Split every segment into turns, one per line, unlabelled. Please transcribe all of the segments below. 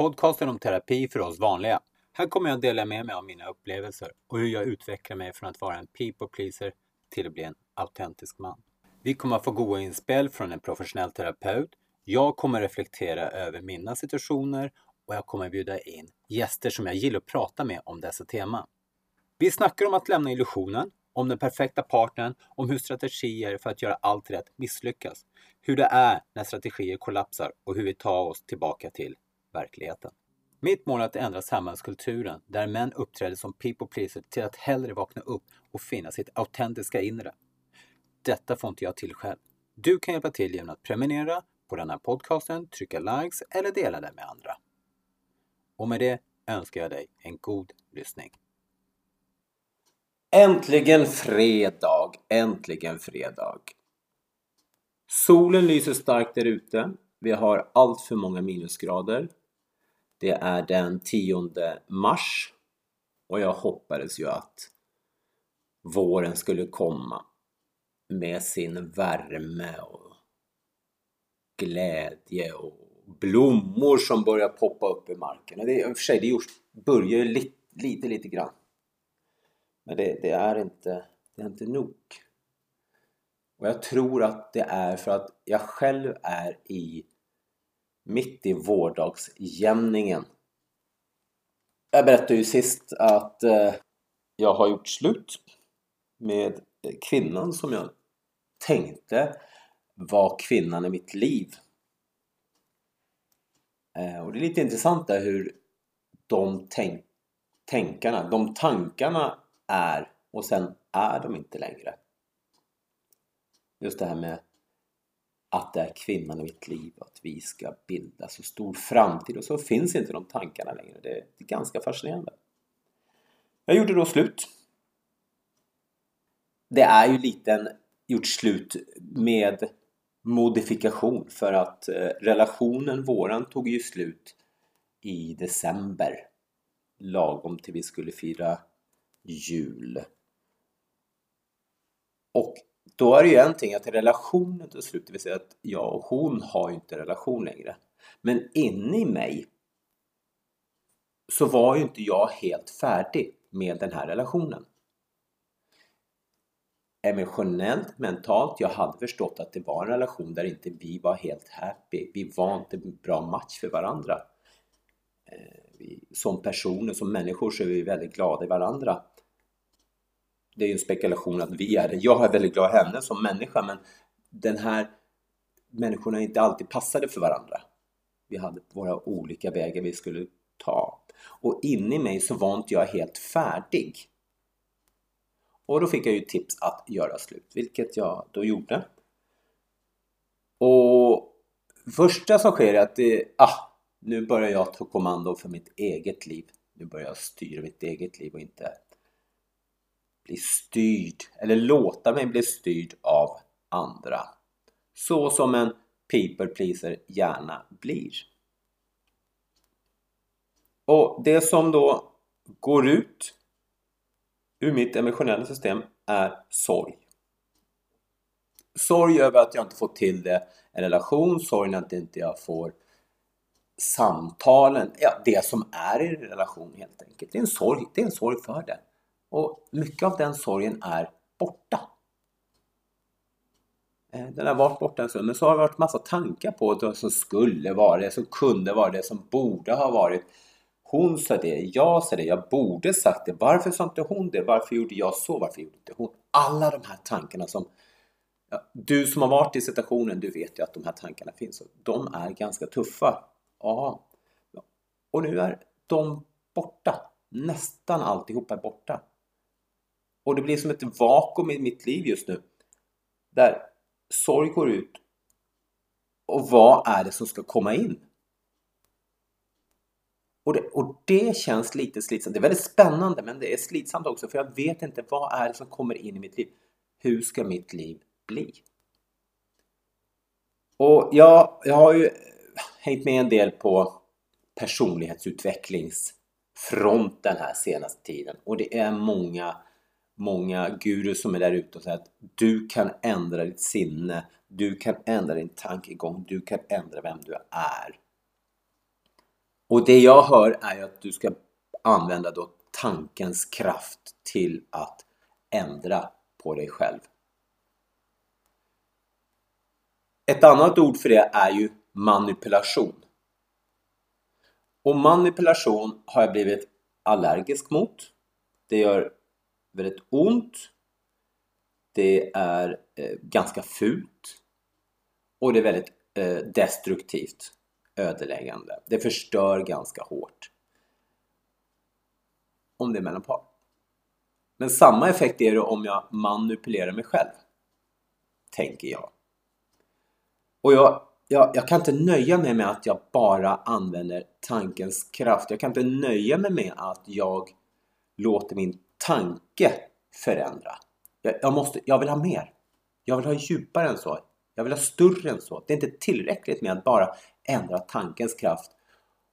Podcasten om terapi för oss vanliga. Här kommer jag dela med mig av mina upplevelser och hur jag utvecklar mig från att vara en people pleaser till att bli en autentisk man. Vi kommer att få goda inspel från en professionell terapeut. Jag kommer reflektera över mina situationer och jag kommer bjuda in gäster som jag gillar att prata med om dessa teman. Vi snackar om att lämna illusionen, om den perfekta partnern, om hur strategier för att göra allt rätt misslyckas, hur det är när strategier kollapsar och hur vi tar oss tillbaka till verkligheten. Mitt mål är att ändra samhällskulturen där män uppträder som people pleaser till att hellre vakna upp och finna sitt autentiska inre. Detta får inte jag till själv. Du kan hjälpa till genom att prenumerera på den här podcasten, trycka likes eller dela den med andra. Och med det önskar jag dig en god lyssning. Äntligen fredag! Äntligen fredag! Solen lyser starkt där ute. Vi har allt för många minusgrader. Det är den 10 mars och jag hoppades ju att våren skulle komma med sin värme och glädje och blommor som börjar poppa upp i marken. Det, I och för sig, det börjar ju lite, lite, lite grann. Men det, det, är inte, det är inte nog. Och jag tror att det är för att jag själv är i mitt i vårdagsjämningen. Jag berättade ju sist att eh, jag har gjort slut med kvinnan som jag tänkte var kvinnan i mitt liv. Eh, och det är lite intressant där hur de tänk tänkarna, de tankarna är och sen är de inte längre. Just det här med att det är kvinnan i mitt liv och att vi ska bilda så stor framtid och så finns inte de tankarna längre. Det är ganska fascinerande. Jag gjorde då slut. Det är ju lite gjort slut med modifikation för att eh, relationen våran tog ju slut i december lagom till vi skulle fira jul. Och då är det ju en ting att relationen till slut, det vill säga att jag och hon har ju inte relation längre. Men inne i mig så var ju inte jag helt färdig med den här relationen. Emotionellt, mentalt, jag hade förstått att det var en relation där inte vi var helt happy. Vi var inte en bra match för varandra. Eh, som personer, som människor så är vi väldigt glada i varandra det är ju en spekulation att vi är det. Jag är väldigt glad i henne som människa men den här människorna är inte alltid passade för varandra. Vi hade våra olika vägar vi skulle ta. Och inne i mig så var inte jag helt färdig. Och då fick jag ju tips att göra slut, vilket jag då gjorde. Och första som sker är att det, ah, nu börjar jag ta kommando för mitt eget liv. Nu börjar jag styra mitt eget liv och inte bli styrd eller låta mig bli styrd av andra. Så som en people pleaser gärna blir. Och det som då går ut ur mitt emotionella system är sorg. Sorg över att jag inte får till det en relation, sorg att inte jag får samtalen, ja det som är i en relation helt enkelt. Det är en sorg, det är en sorg för det. Och mycket av den sorgen är borta. Eh, den har varit borta en stund, men så har det varit massa tankar på det som skulle vara det, som kunde vara det, som borde ha varit. Hon sa det, jag sa det, jag borde sagt det. Varför sa inte hon det? Varför gjorde jag så? Varför gjorde inte hon? Alla de här tankarna som... Ja, du som har varit i situationen, du vet ju att de här tankarna finns. De är ganska tuffa. Ja. Och nu är de borta. Nästan alltihopa är borta. Och det blir som ett vakuum i mitt liv just nu. Där sorg går ut. Och vad är det som ska komma in? Och det, och det känns lite slitsamt. Det är väldigt spännande men det är slitsamt också för jag vet inte vad är det som kommer in i mitt liv. Hur ska mitt liv bli? Och jag, jag har ju hängt med en del på personlighetsutvecklingsfronten här senaste tiden och det är många många gurus som är där ute och säger att du kan ändra ditt sinne, du kan ändra din tankegång, du kan ändra vem du är. Och det jag hör är att du ska använda då tankens kraft till att ändra på dig själv. Ett annat ord för det är ju manipulation. Och manipulation har jag blivit allergisk mot. Det gör väldigt ont. Det är eh, ganska fult. Och det är väldigt eh, destruktivt, ödeläggande. Det förstör ganska hårt. Om det är mellan par. Men samma effekt är det om jag manipulerar mig själv. Tänker jag. Och jag, jag, jag kan inte nöja mig med att jag bara använder tankens kraft. Jag kan inte nöja mig med att jag låter min tanke förändra. Jag, jag, måste, jag vill ha mer. Jag vill ha djupare än så. Jag vill ha större än så. Det är inte tillräckligt med att bara ändra tankens kraft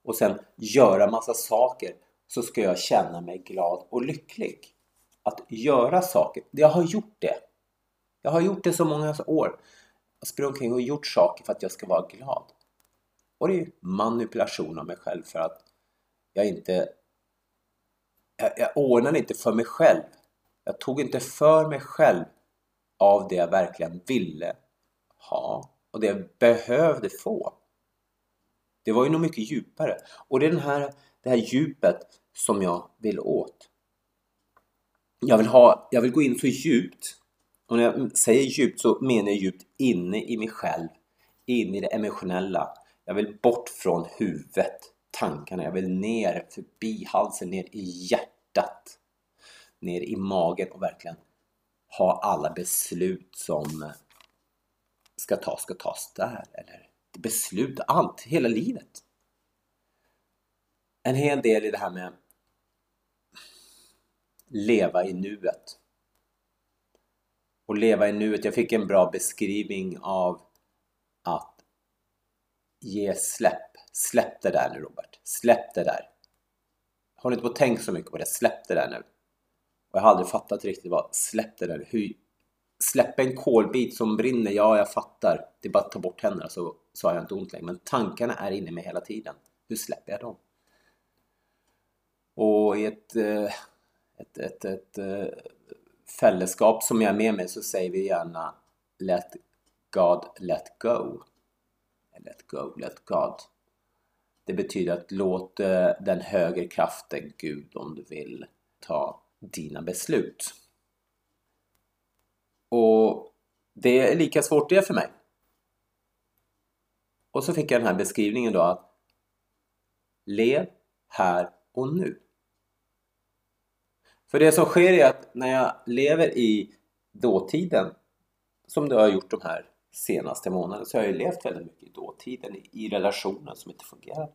och sen göra massa saker så ska jag känna mig glad och lycklig. Att göra saker. Jag har gjort det. Jag har gjort det så många år. Jag sprungit omkring och gjort saker för att jag ska vara glad. Och det är manipulation av mig själv för att jag inte... Jag, jag ordnade inte för mig själv. Jag tog inte för mig själv av det jag verkligen ville ha och det jag behövde få. Det var ju nog mycket djupare. Och det är den här, det här djupet som jag vill åt. Jag vill, ha, jag vill gå in så djupt och när jag säger djupt så menar jag djupt inne i mig själv, in i det emotionella. Jag vill bort från huvudet, tankarna. Jag vill ner förbi halsen, ner i hjärtat, ner i magen och verkligen ha alla beslut som ska tas, ska tas där. Eller beslut, allt, hela livet. En hel del i det här med leva i nuet och leva i nuet. Jag fick en bra beskrivning av att ge släpp. Släpp det där nu Robert. Släpp det där. Håll inte på att tänka så mycket på det. Släpp det där nu. Och jag har aldrig fattat riktigt vad släpp det där. Hur, Släpp en kolbit som brinner, ja jag fattar. Det är bara att ta bort händerna så, så har jag inte ont längre. Men tankarna är inne med hela tiden. Hur släpper jag dem? Och i ett, eh, ett, ett, ett, eh, ett fällskap som jag är med mig så säger vi gärna Let God let go. Let go, let God. Det betyder att låt eh, den högre kraften, Gud om du vill, ta dina beslut. Och det är lika svårt det för mig. Och så fick jag den här beskrivningen då att Lev här och nu. För det som sker är att när jag lever i dåtiden, som du har gjort de här senaste månaderna, så jag har jag levt väldigt mycket i dåtiden, i relationer som inte fungerar.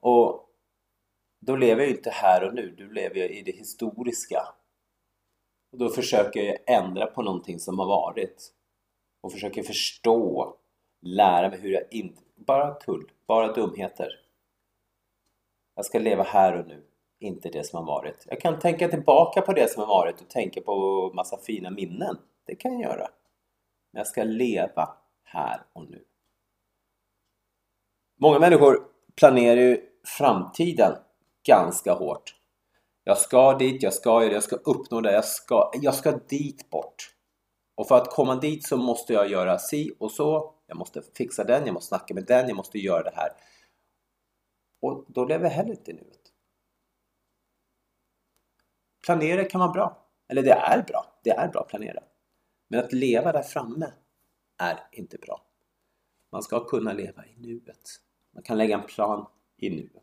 Och då lever jag ju inte här och nu, då lever jag i det historiska. Och då försöker jag ändra på någonting som har varit och försöker förstå, lära mig hur jag inte... Bara tull, bara dumheter. Jag ska leva här och nu inte det som har varit. Jag kan tänka tillbaka på det som har varit och tänka på massa fina minnen. Det kan jag göra. Men jag ska leva här och nu. Många människor planerar ju framtiden ganska hårt. Jag ska dit, jag ska jag ska uppnå det, jag ska, jag ska dit bort. Och för att komma dit så måste jag göra si och så. Jag måste fixa den, jag måste snacka med den, jag måste göra det här. Och då lever jag heller inte i nuet. Planera kan vara bra. Eller det är bra. Det är bra att planera. Men att leva där framme är inte bra. Man ska kunna leva i nuet. Man kan lägga en plan i nuet.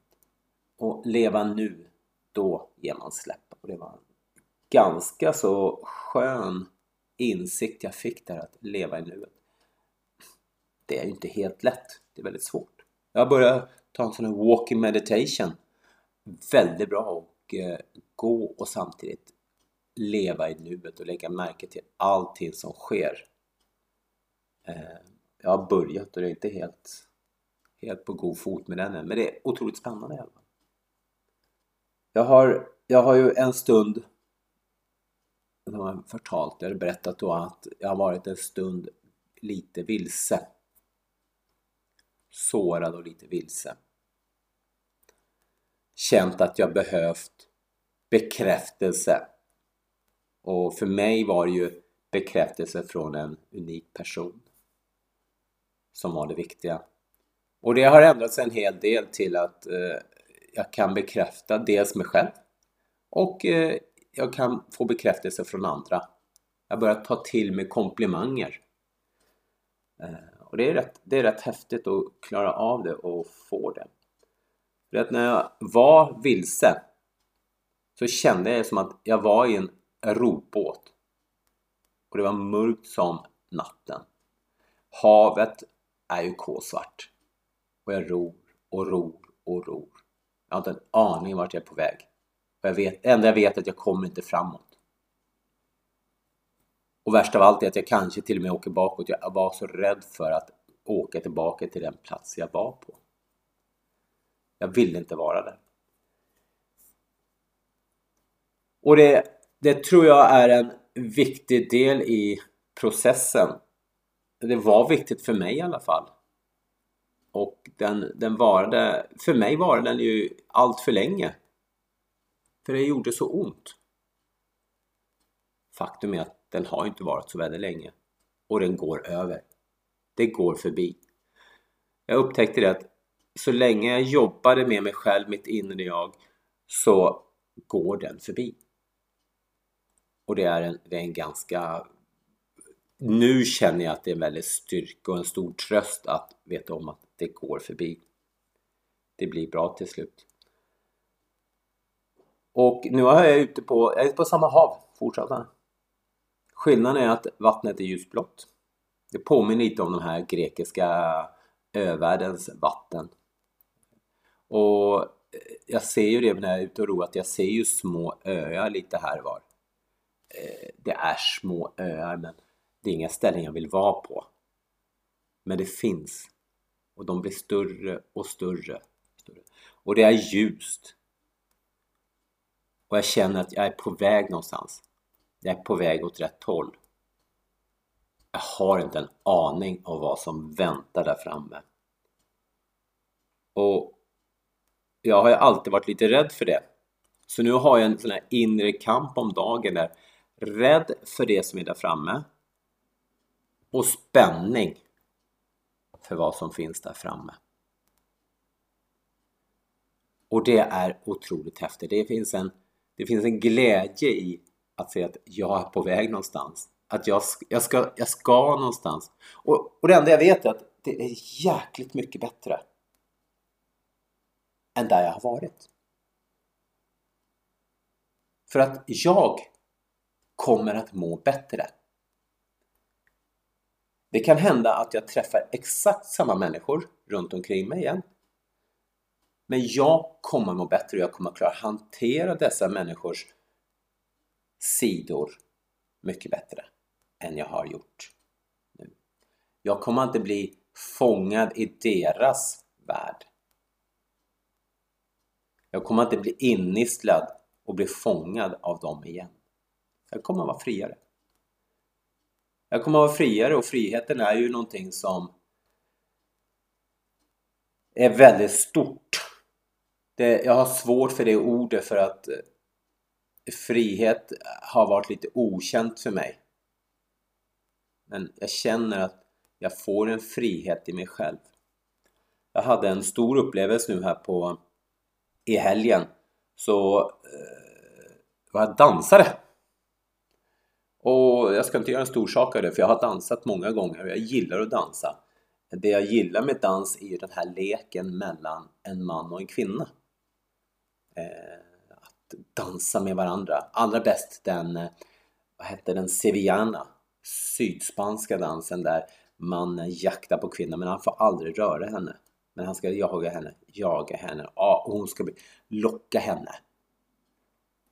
Och leva nu, då ger man släpp. Och det var en ganska så skön insikt jag fick där att leva i nuet. Det är ju inte helt lätt. Det är väldigt svårt. Jag började ta en sån här walking meditation. Väldigt bra och eh, gå och samtidigt leva i nuet och lägga märke till allting som sker. Eh, jag har börjat och det är inte helt, helt på god fot med den än, men det är otroligt spännande i alla fall. Jag har, jag har ju en stund de har förtalt, jag har berättat då att jag har varit en stund lite vilse. Sårad och lite vilse. känt att jag behövt bekräftelse. Och för mig var det ju bekräftelse från en unik person som var det viktiga. Och det har ändrats en hel del till att eh, jag kan bekräfta dels mig själv och eh, jag kan få bekräftelse från andra. Jag börjar ta till mig komplimanger. Eh, och det är, rätt, det är rätt häftigt att klara av det och få det. För att när jag var vilse så kände jag som att jag var i en robåt. Och det var mörkt som natten. Havet är ju kolsvart. Och jag ror och ror och ror. Jag har inte en aning vart jag är på väg. Och jag vet, enda jag vet är att jag kommer inte framåt. Och värst av allt är att jag kanske till och med åker bakåt. Jag var så rädd för att åka tillbaka till den plats jag var på. Jag ville inte vara där. Och det, det tror jag är en viktig del i processen. Det var viktigt för mig i alla fall. Och den, den varade, för mig var den ju allt för länge. För det gjorde så ont. Faktum är att den har inte varit så väldigt länge. Och den går över. Det går förbi. Jag upptäckte det att så länge jag jobbade med mig själv, mitt inre jag, så går den förbi. Och det är en, det är en ganska... Nu känner jag att det är en väldigt styrka och en stor tröst att veta om att det går förbi. Det blir bra till slut. Och nu är jag ute på, jag är på samma hav fortfarande. Skillnaden är att vattnet är ljusblått. Det påminner lite om de här grekiska övärldens vatten. Och jag ser ju det när jag är ute och ror att jag ser ju små öar lite här var. Eh, det är små öar men det är inga ställen jag vill vara på. Men det finns. Och de blir större och större. större. Och det är ljust. Och jag känner att jag är på väg någonstans. Jag är på väg åt rätt håll. Jag har inte en aning om vad som väntar där framme. Och jag har ju alltid varit lite rädd för det. Så nu har jag en sån här inre kamp om dagen där rädd för det som är där framme och spänning för vad som finns där framme. Och det är otroligt häftigt. Det finns en, det finns en glädje i att se att jag är på väg någonstans. Att jag, jag, ska, jag ska någonstans. Och, och det enda jag vet är att det är jäkligt mycket bättre än där jag har varit. För att jag kommer att må bättre. Det kan hända att jag träffar exakt samma människor runt omkring mig igen. Men jag kommer att må bättre och jag kommer att klara att hantera dessa människors sidor mycket bättre än jag har gjort nu. Jag kommer inte bli fångad i deras värld. Jag kommer inte bli innistlad och bli fångad av dem igen. Jag kommer att vara friare. Jag kommer att vara friare och friheten är ju någonting som är väldigt stort. Det, jag har svårt för det ordet för att eh, frihet har varit lite okänt för mig. Men jag känner att jag får en frihet i mig själv. Jag hade en stor upplevelse nu här på i helgen så eh, var jag dansare. Och jag ska inte göra en stor sak av det för jag har dansat många gånger och jag gillar att dansa. Det jag gillar med dans är ju den här leken mellan en man och en kvinna. Eh, att dansa med varandra. Allra bäst den, eh, vad hette den, Sevillana. Sydspanska dansen där mannen jaktar på kvinnan men han får aldrig röra henne. Men han ska jaga henne, jaga henne ja, och hon ska locka henne.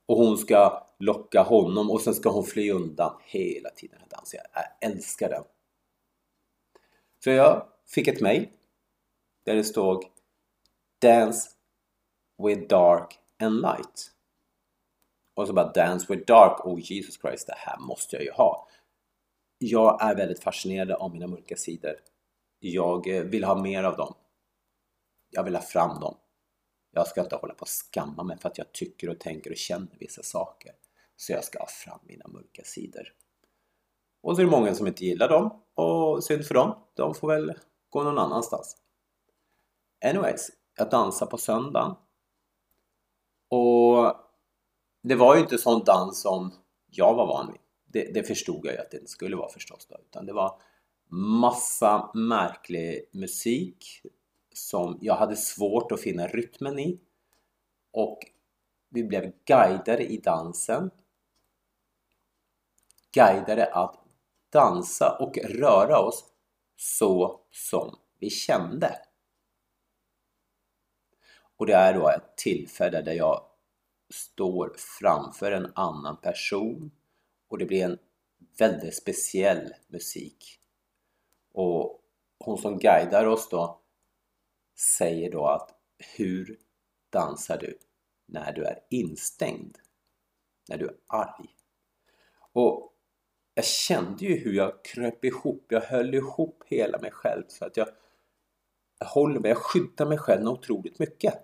Och hon ska locka honom och sen ska hon fly undan hela tiden. Den dansen. Jag äh, älskar den. Så jag fick ett mail där det stod Dance with dark and light. Och så bara Dance with dark. Oh Jesus Christ, det här måste jag ju ha. Jag är väldigt fascinerad av mina mörka sidor. Jag eh, vill ha mer av dem. Jag vill ha fram dem. Jag ska inte hålla på och skamma mig för att jag tycker och tänker och känner vissa saker. Så jag ska ha fram mina mörka sidor. Och så är det många som inte gillar dem och synd för dem. De får väl gå någon annanstans. Anyways, jag dansade på söndagen. Och det var ju inte sån dans som jag var van vid. Det, det förstod jag ju att det inte skulle vara förstås då, utan det var massa märklig musik som jag hade svårt att finna rytmen i. Och vi blev guidade i dansen. Guidade att dansa och röra oss så som vi kände. Och det är då ett tillfälle där jag står framför en annan person och det blir en väldigt speciell musik. Och hon som guidar oss då säger då att hur dansar du när du är instängd? När du är arg? Och jag kände ju hur jag kröp ihop, jag höll ihop hela mig själv så att jag, jag håller mig, jag skyddar mig själv otroligt mycket.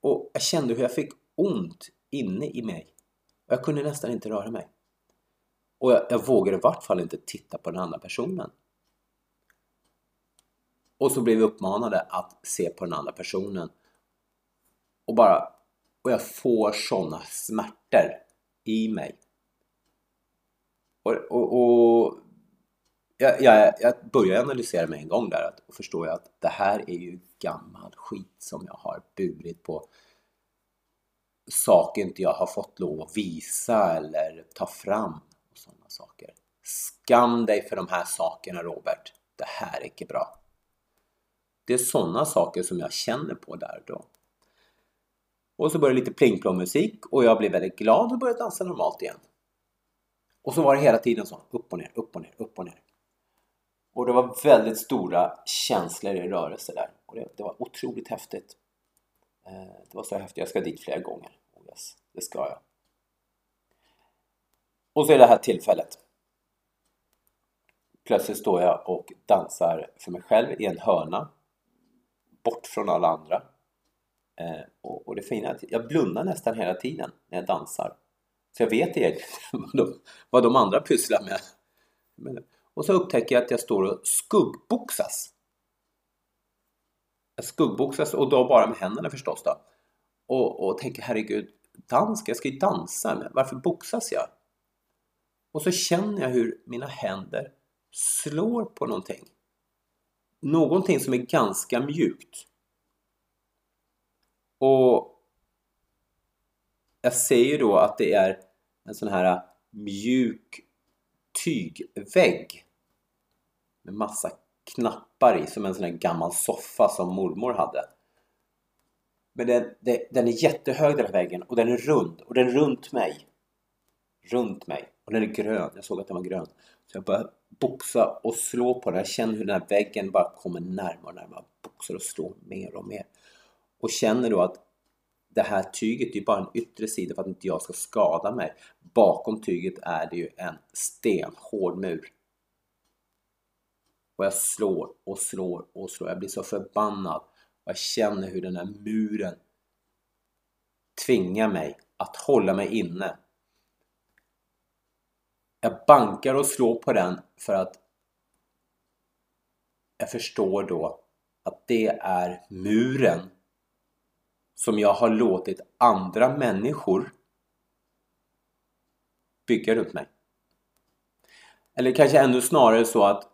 Och jag kände hur jag fick ont inne i mig. Och jag kunde nästan inte röra mig. Och jag, jag vågade i vart fall inte titta på den andra personen. Och så blev vi uppmanade att se på den andra personen. Och bara... Och jag får sådana smärtor i mig. Och, och, och jag, jag, jag börjar analysera mig en gång där och förstår jag att det här är ju gammal skit som jag har burit på saker inte jag har fått lov att visa eller ta fram och sådana saker. Skam dig för de här sakerna Robert. Det här är inte bra. Det är sådana saker som jag känner på där då. Och så började lite pling musik och jag blev väldigt glad och började dansa normalt igen. Och så var det hela tiden så, upp och ner, upp och ner, upp och ner. Och det var väldigt stora känslor i rörelse där. Och det, det var otroligt häftigt. Eh, det var så häftigt, jag ska dit flera gånger. Oh, yes, det ska jag. Och så är det här tillfället. Plötsligt står jag och dansar för mig själv i en hörna bort från alla andra. Eh, och, och, det fina är att jag blundar nästan hela tiden när jag dansar. Så jag vet egentligen vad de, vad de andra pysslar med. Men, och så upptäcker jag att jag står och skuggboxas. Jag skuggboxas och då bara med händerna förstås då. Och, och tänker herregud, dans, jag ska ju dansa, men varför boxas jag? Och så känner jag hur mina händer slår på någonting någonting som är ganska mjukt. Och jag säger då att det är en sån här mjuk tygvägg med massa knappar i, som en sån här gammal soffa som mormor hade. Men den, den, är jättehög den här väggen och den är rund och den är runt mig. Runt mig. Och den är grön. Jag såg att den var grön. Så jag började boxa och slå på den. Jag känner hur den här väggen bara kommer närmare och närmare. Boxar och slår mer och mer. Och känner då att det här tyget är bara en yttre sida för att inte jag ska skada mig. Bakom tyget är det ju en stenhård mur. Och jag slår och slår och slår. Jag blir så förbannad. Och jag känner hur den här muren tvingar mig att hålla mig inne jag bankar och slår på den för att jag förstår då att det är muren som jag har låtit andra människor bygga runt mig. Eller kanske ännu snarare så att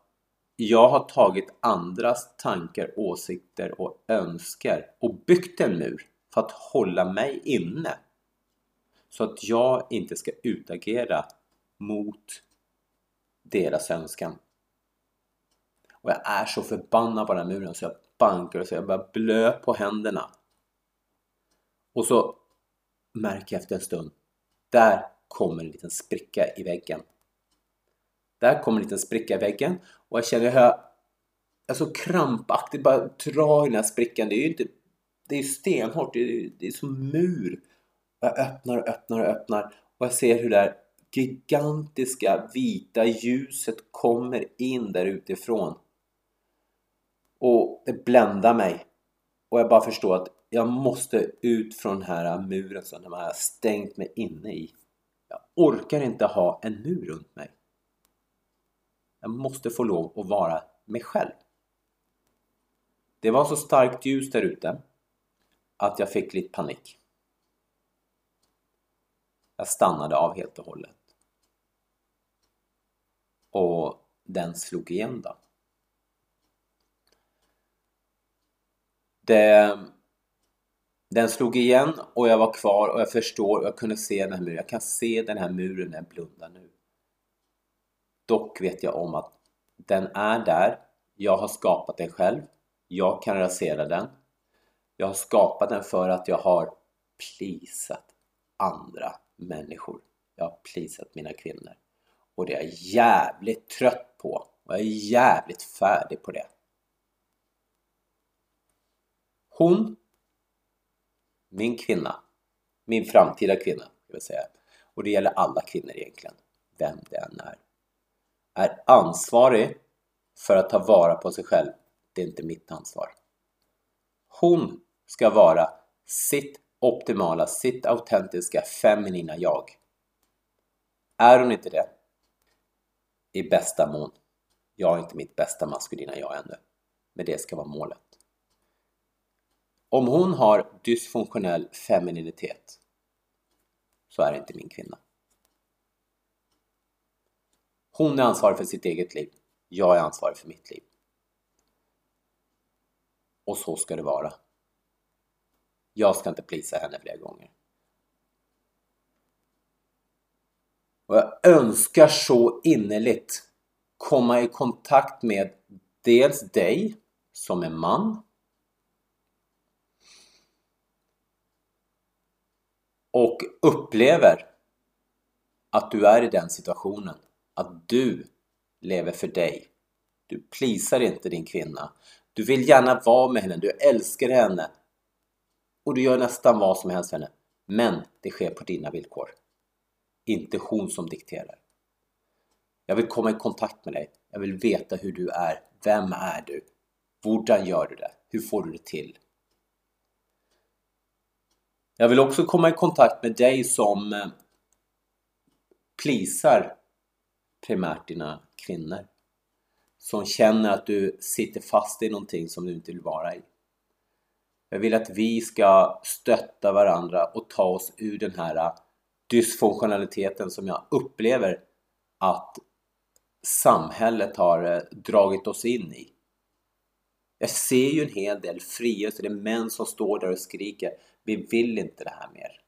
jag har tagit andras tankar, åsikter och önskar och byggt en mur för att hålla mig inne. Så att jag inte ska utagera mot deras önskan. Och jag är så förbannad på den här muren så jag bankar och så jag börjar blö på händerna. Och så märker jag efter en stund, där kommer en liten spricka i väggen. Där kommer en liten spricka i väggen och jag känner hur jag, jag så krampaktigt bara drar i den här sprickan. Det är ju inte, det är stenhårt, det är, det är som mur. Jag öppnar och öppnar och öppnar och jag ser hur det är gigantiska vita ljuset kommer in där utifrån. Och det bländar mig. Och jag bara förstår att jag måste ut från den här muren som de har stängt mig inne i. Jag orkar inte ha en mur runt mig. Jag måste få lov att vara mig själv. Det var så starkt ljus där ute att jag fick lite panik. Jag stannade av helt och hållet. Och den slog igen då. Det, den slog igen och jag var kvar och jag förstår och jag kunde se den här muren. Jag kan se den här muren när jag blundar nu. Dock vet jag om att den är där. Jag har skapat den själv. Jag kan rasera den. Jag har skapat den för att jag har plisat andra människor. Jag har plisat mina kvinnor. Och det är jag jävligt trött på. Och jag är jävligt färdig på det. Hon, min kvinna, min framtida kvinna, jag vill säga. och det gäller alla kvinnor egentligen, vem det än är, är ansvarig för att ta vara på sig själv. Det är inte mitt ansvar. Hon ska vara sitt optimala, sitt autentiska, feminina jag. Är hon inte det? I bästa mån. Jag är inte mitt bästa maskulina jag ännu. Men det ska vara målet. Om hon har dysfunktionell femininitet så är det inte min kvinna. Hon är ansvarig för sitt eget liv. Jag är ansvarig för mitt liv. Och så ska det vara. Jag ska inte plisa henne fler gånger. Och jag önskar så innerligt komma i kontakt med dels dig som är man och upplever att du är i den situationen att du lever för dig. Du plisar inte din kvinna. Du vill gärna vara med henne, du älskar henne och du gör nästan vad som helst för henne. Men det sker på dina villkor. Inte hon som dikterar. Jag vill komma i kontakt med dig. Jag vill veta hur du är. Vem är du? Hvordan gör du det? Hur får du det till? Jag vill också komma i kontakt med dig som eh, plisar primärt dina kvinnor. Som känner att du sitter fast i någonting som du inte vill vara i. Jag vill att vi ska stötta varandra och ta oss ur den här eh, dysfunktionaliteten som jag upplever att samhället har eh, dragit oss in i. Jag ser ju en hel del frigörelse, det är män som står där och skriker vi vill inte det här mer.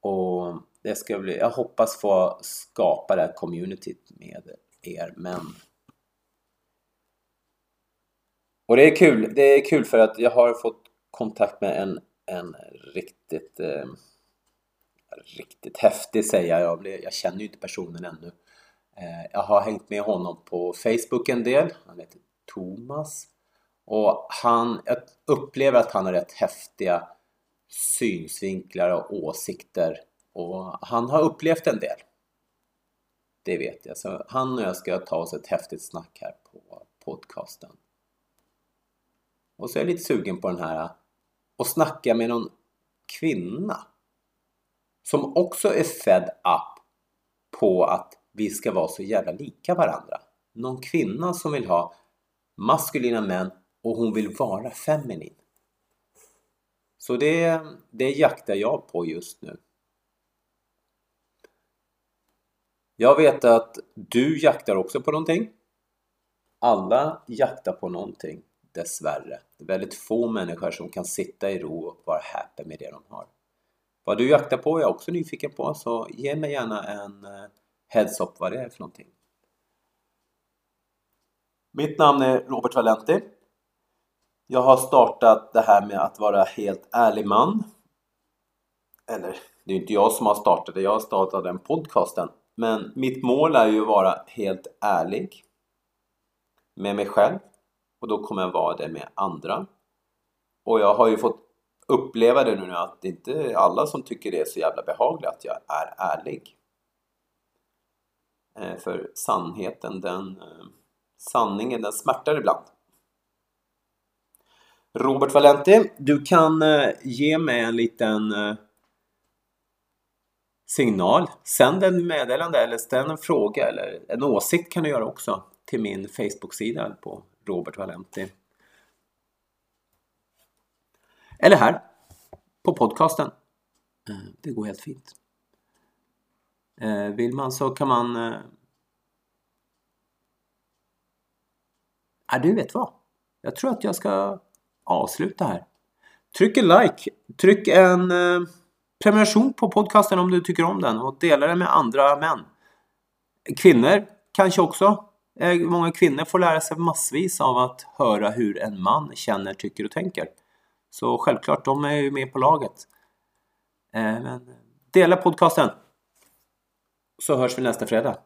Och det ska bli, jag hoppas få skapa det här communityt med er män. Och det är kul, det är kul för att jag har fått kontakt med en, en riktigt eh, riktigt häftig säger jag. Jag känner ju inte personen ännu. Eh, jag har hängt med honom på Facebook en del. Han heter Thomas. Och han, jag upplever att han har rätt häftiga synsvinklar och åsikter. Och han har upplevt en del. Det vet jag. Så han och jag ska ta oss ett häftigt snack här på podcasten. Och så är jag lite sugen på den här och snacka med någon kvinna som också är fed up på att vi ska vara så jävla lika varandra. Någon kvinna som vill ha maskulina män och hon vill vara feminin. Så det, det jaktar jag på just nu. Jag vet att du jaktar också på någonting. Alla jaktar på någonting, dessvärre. Det är väldigt få människor som kan sitta i ro och vara happy med det de har. Vad du jaktar på är jag också nyfiken på, så ge mig gärna en eh, heads-up vad det är för någonting. Mitt namn är Robert Valenti. Jag har startat det här med att vara helt ärlig man. Eller, det är inte jag som har startat det, jag har startat den podcasten. Men mitt mål är ju att vara helt ärlig med mig själv och då kommer jag vara det med andra. Och jag har ju fått uppleva det nu att det inte är alla som tycker det är så jävla behagligt att jag är ärlig. Eh, för sannheten, den... Eh, sanningen, den smärtar ibland. Robert Valenti, du kan eh, ge mig en liten signal. Sänd en meddelande eller ställ en fråga eller en åsikt kan du göra också till min Facebook-sida på Robert Valenti. Eller här på podcasten. Eh, det går helt fint. Eh, vill man så kan man... Eh, ja, du vet vad? Jag tror att jag ska avsluta här. Tryck en like, tryck en prenumeration på podcasten om du tycker om den och dela den med andra män. Kvinnor kanske också. Eh, många kvinnor får lära sig massvis av att höra hur en man känner, tycker och tänker. Så självklart, de är ju med på laget. Eh, men dela podcasten. Så hörs vi nästa fredag.